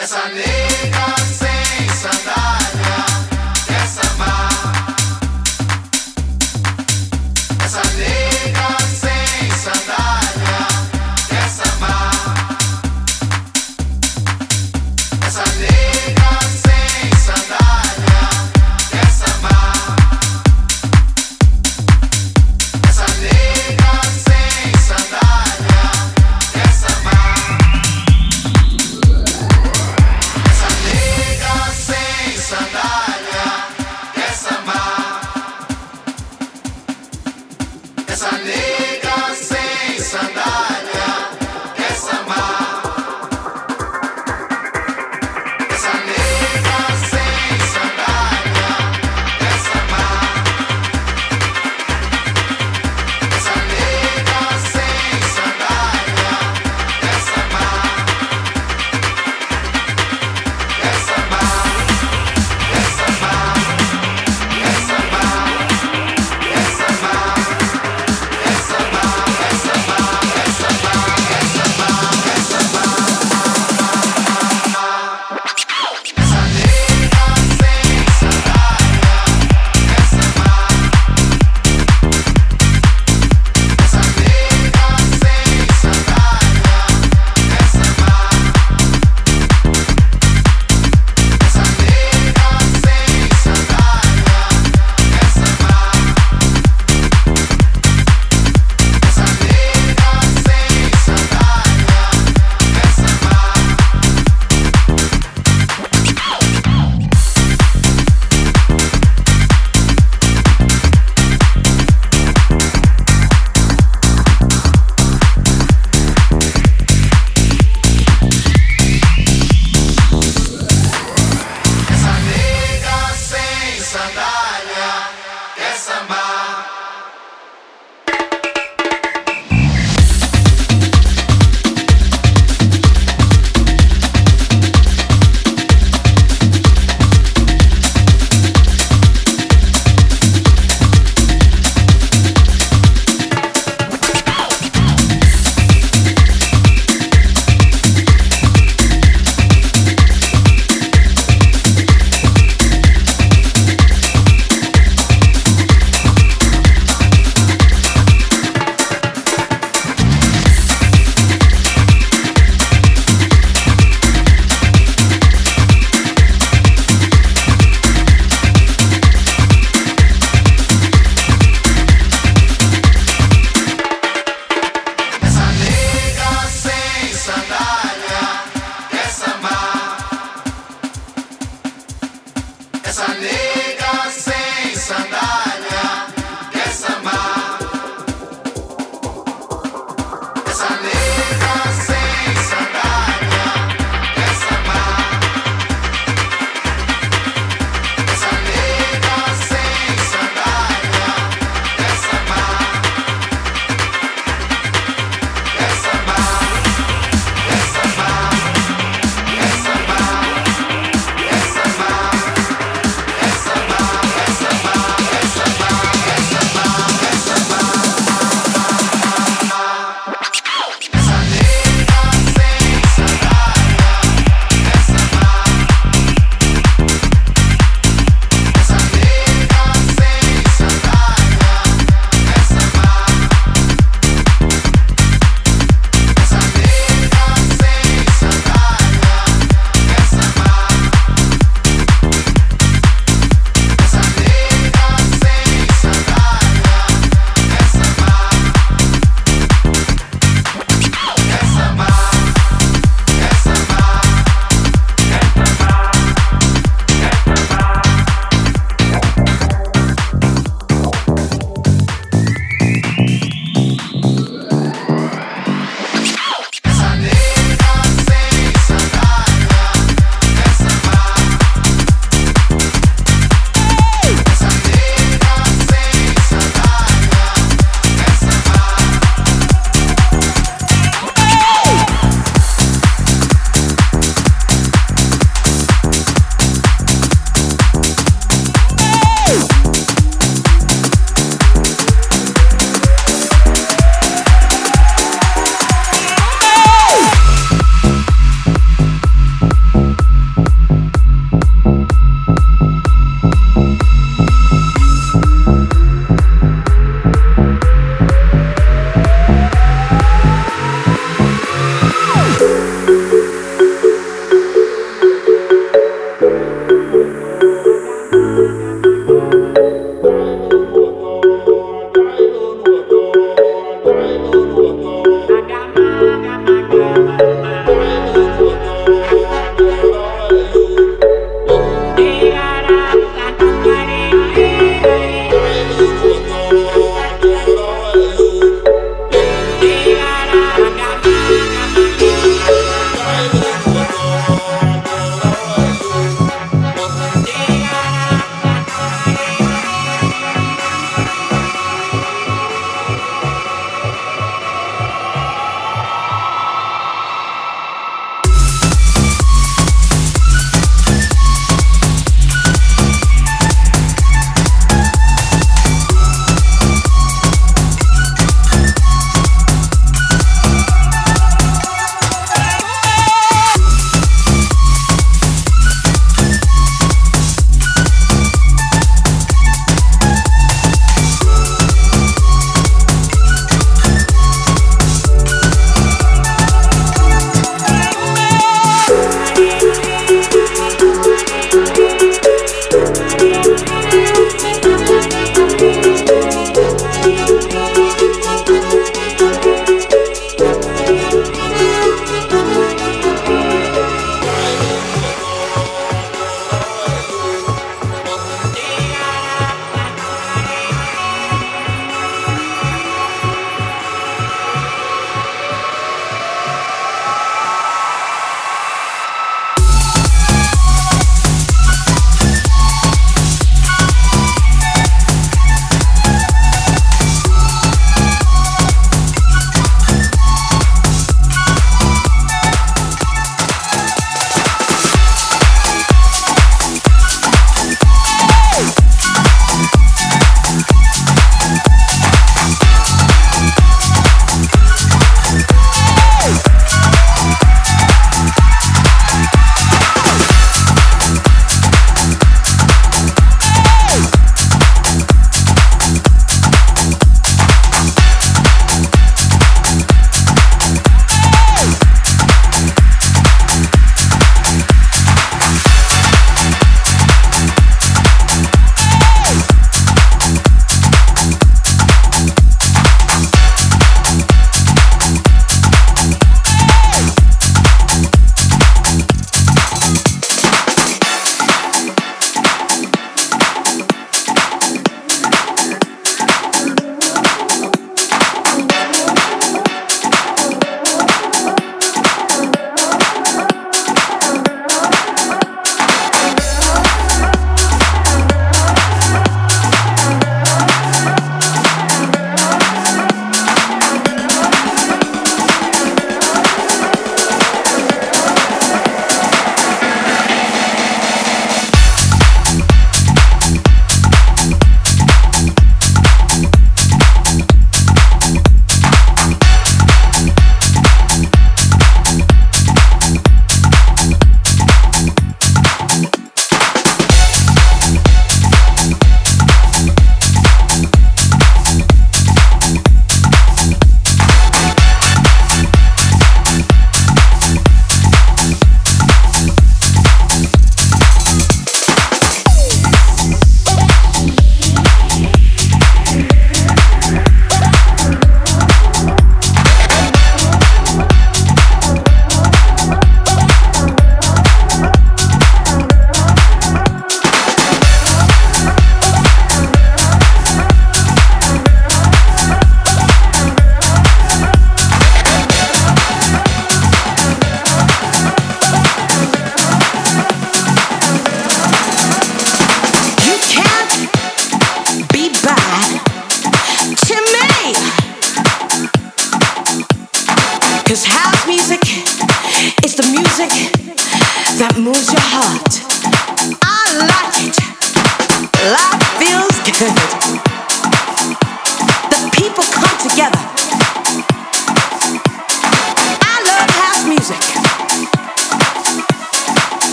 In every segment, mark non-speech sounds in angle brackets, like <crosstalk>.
Essa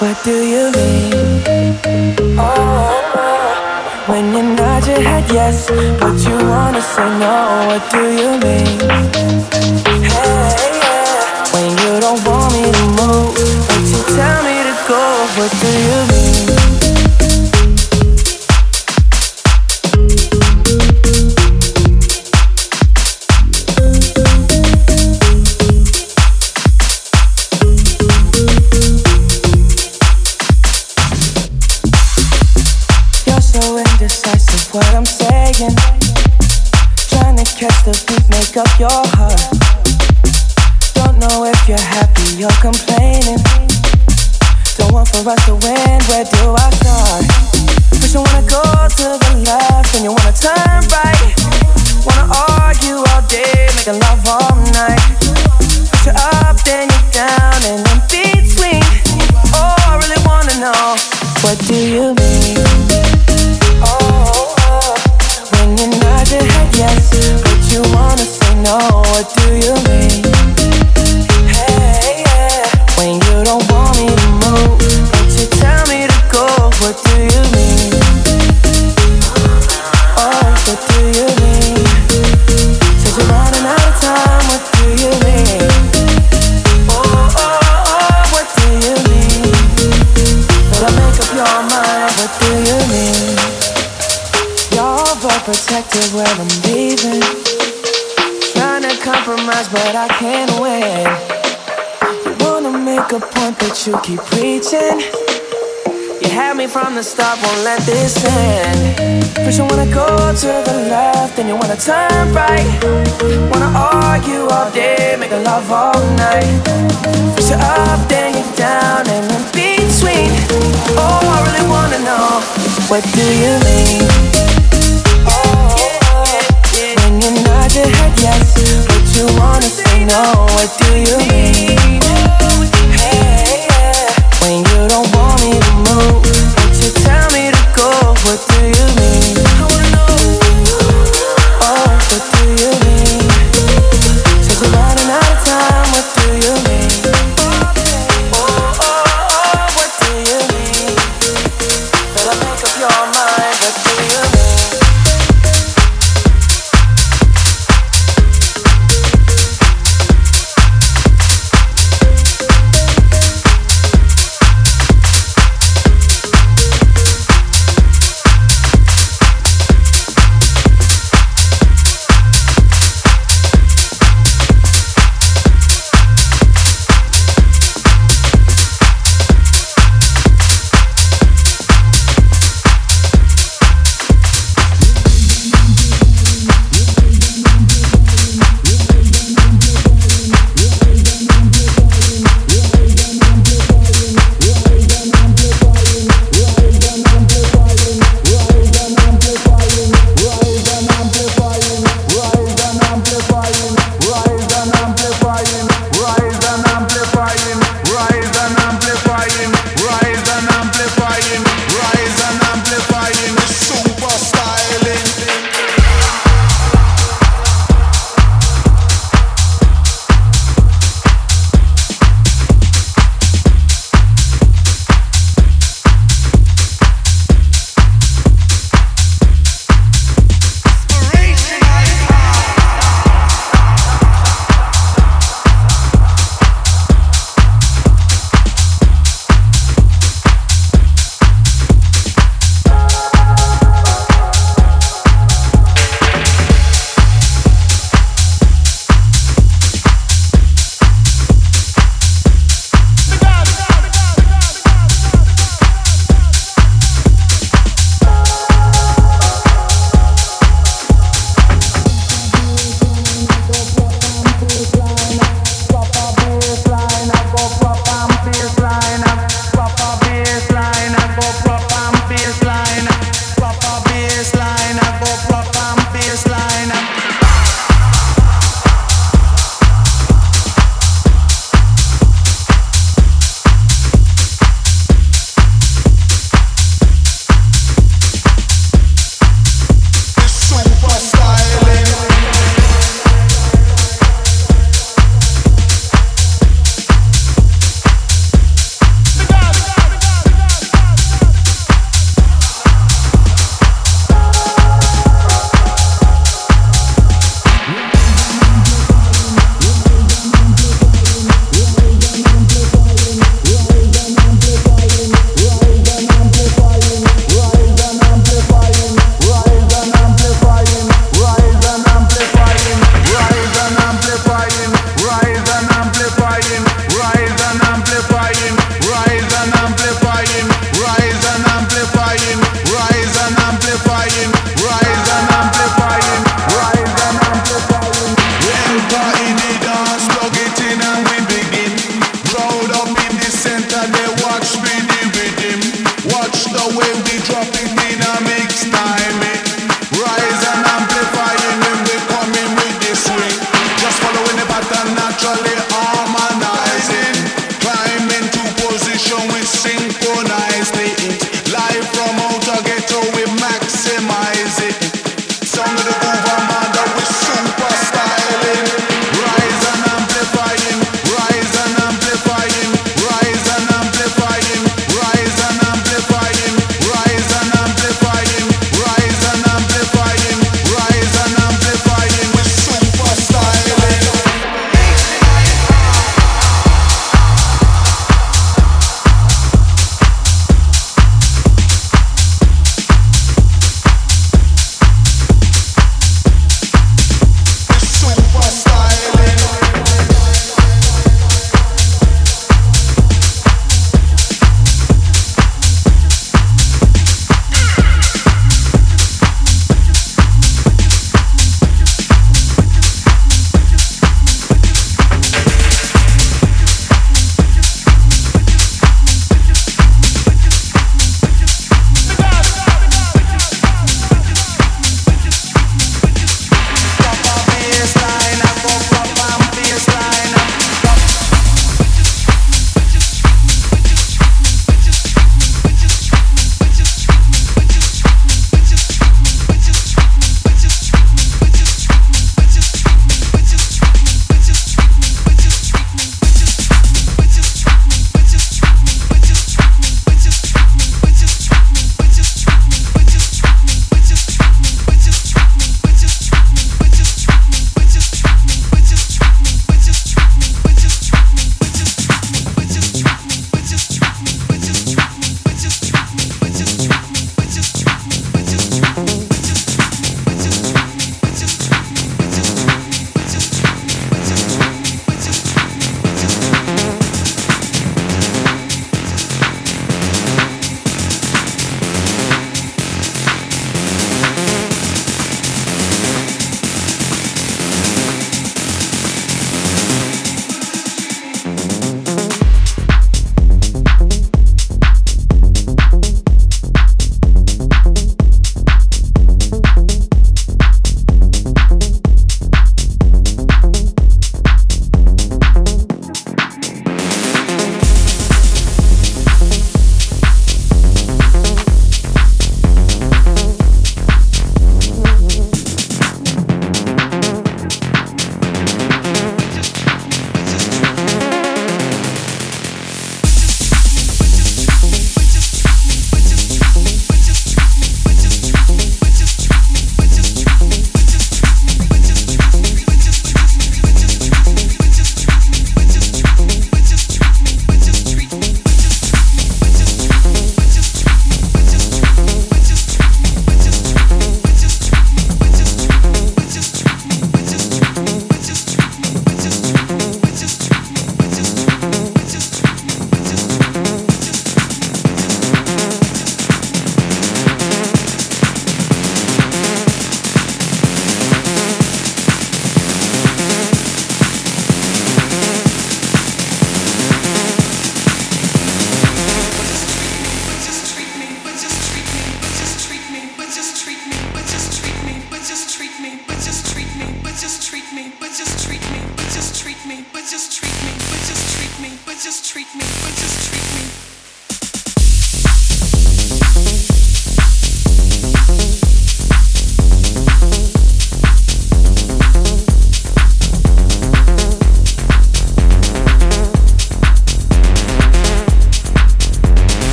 What do you mean? Oh, when you nod your head yes, but you wanna say no. What do you mean? Hey, yeah. When you don't want me to move, but you tell me to go. What do you mean? turn right. Wanna argue all day, make love all night. you're up, then you're down, and in between. Oh, I really wanna know what do you mean? Oh, when you nod your head yes, but you wanna say no, what do you mean?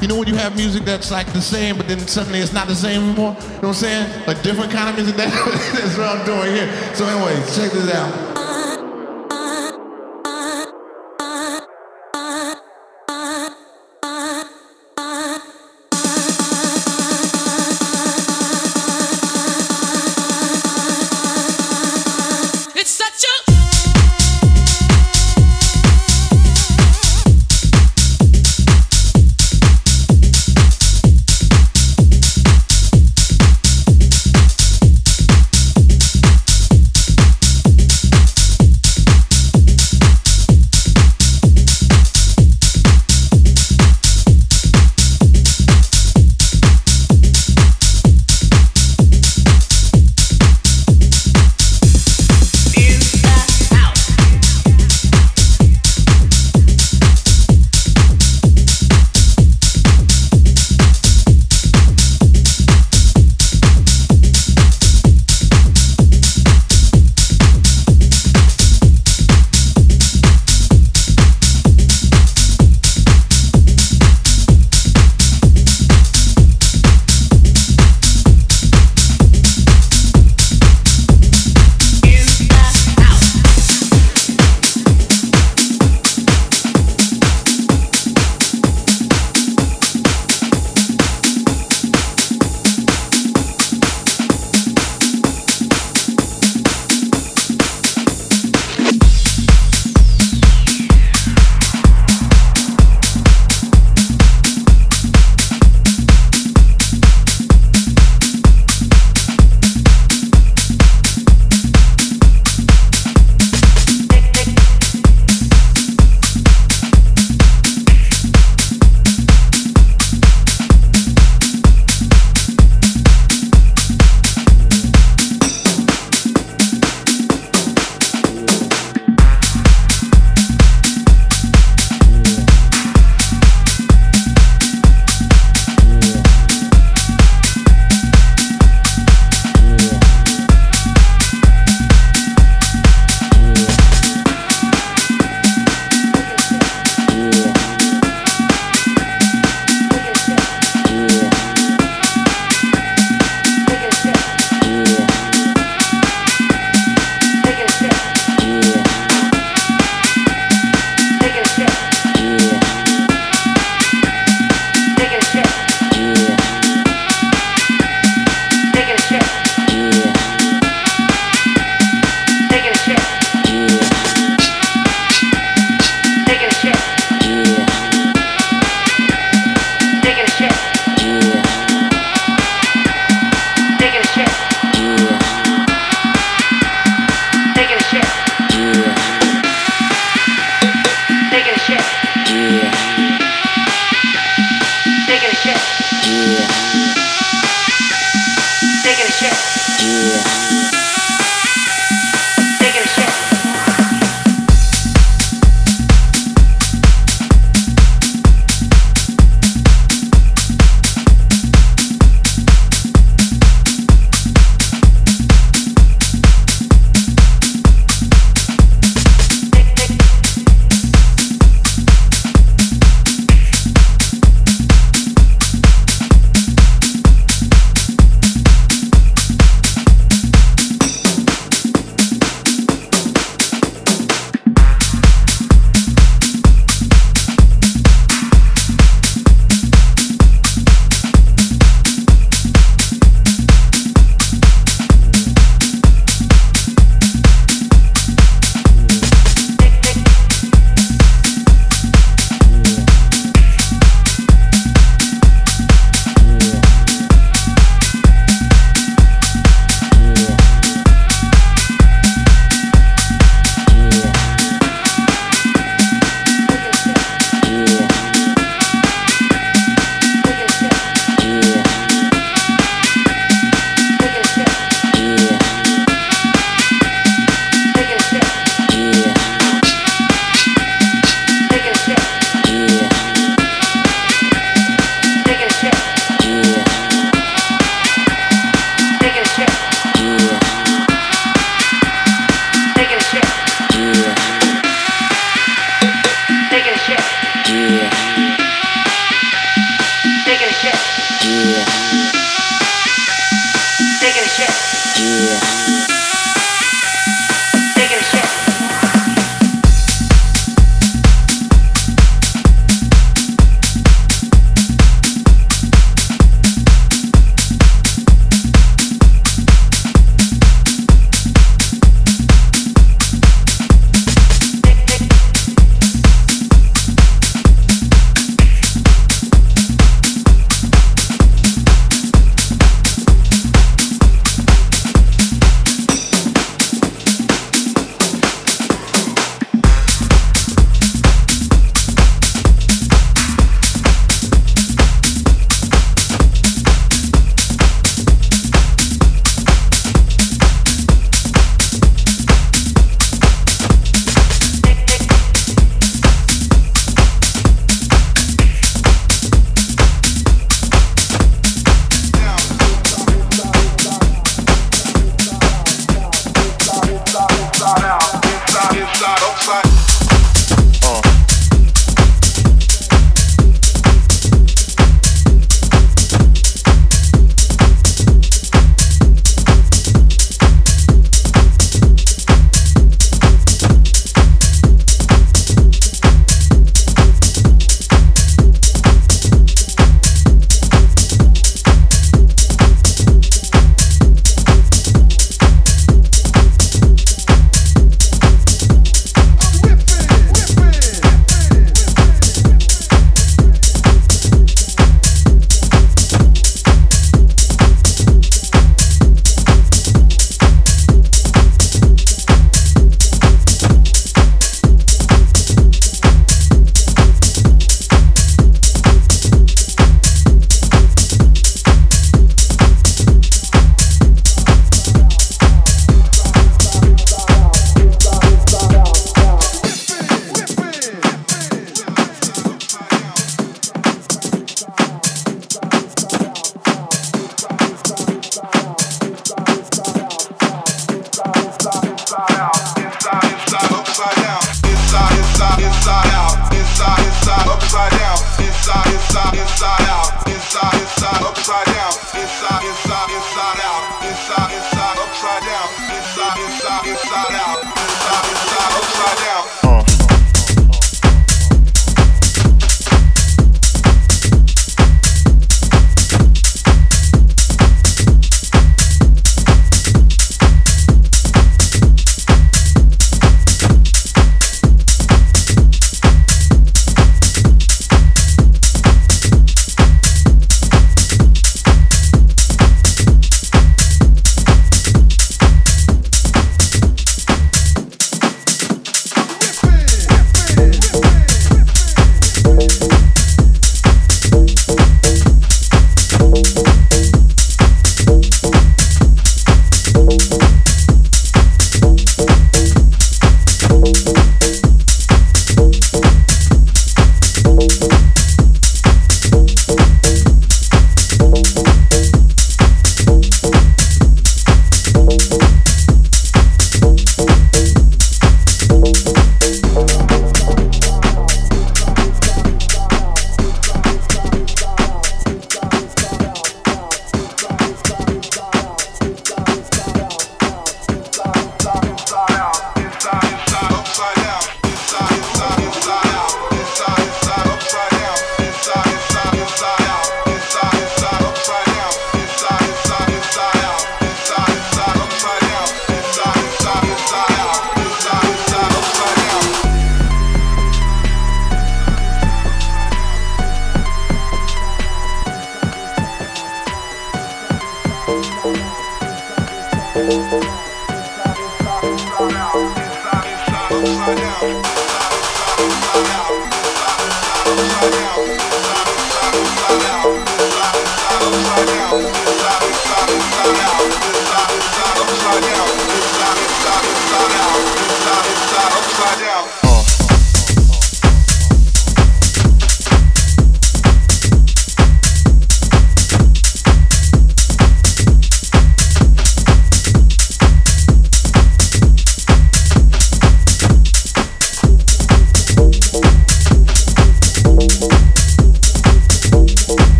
You know when you have music that's like the same, but then suddenly it's not the same anymore? You know what I'm saying? A different kind of music, <laughs> that's what I'm doing here. So anyway, check this out.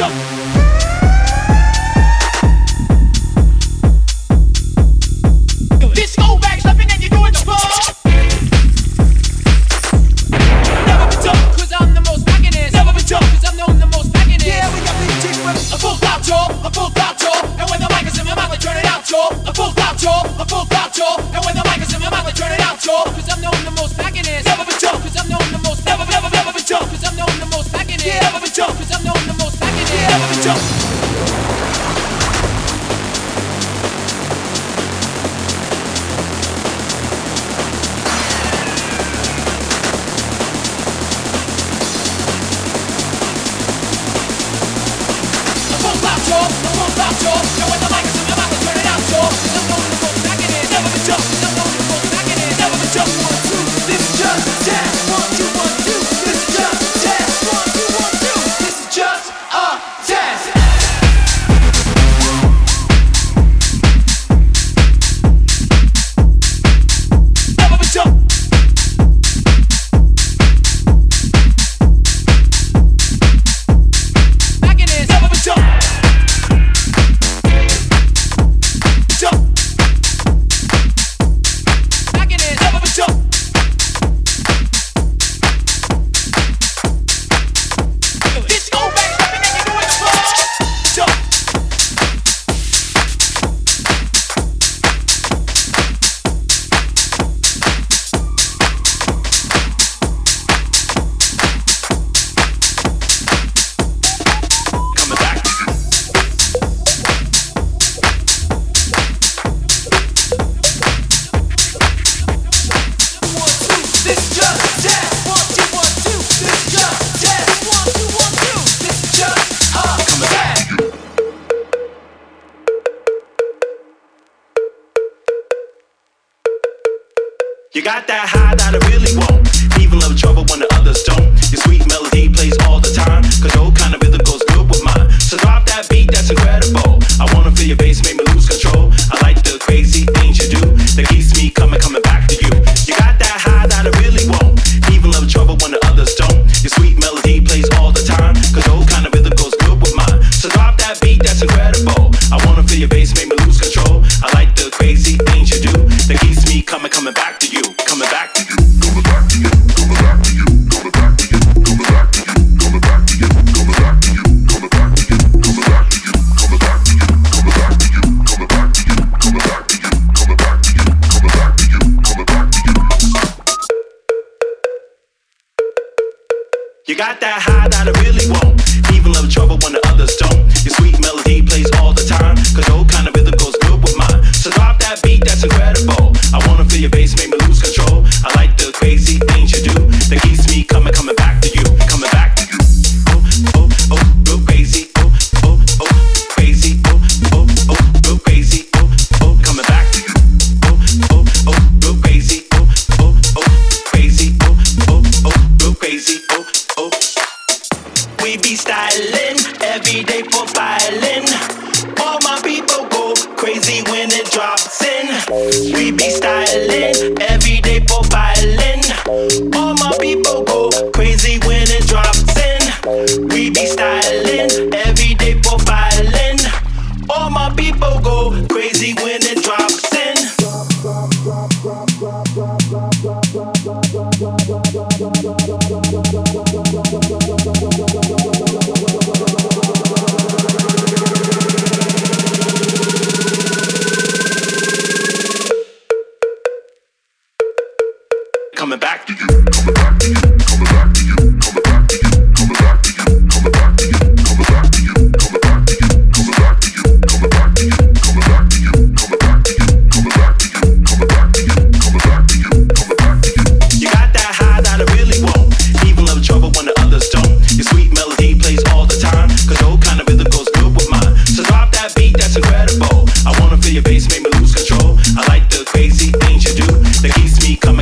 Coming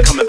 coming,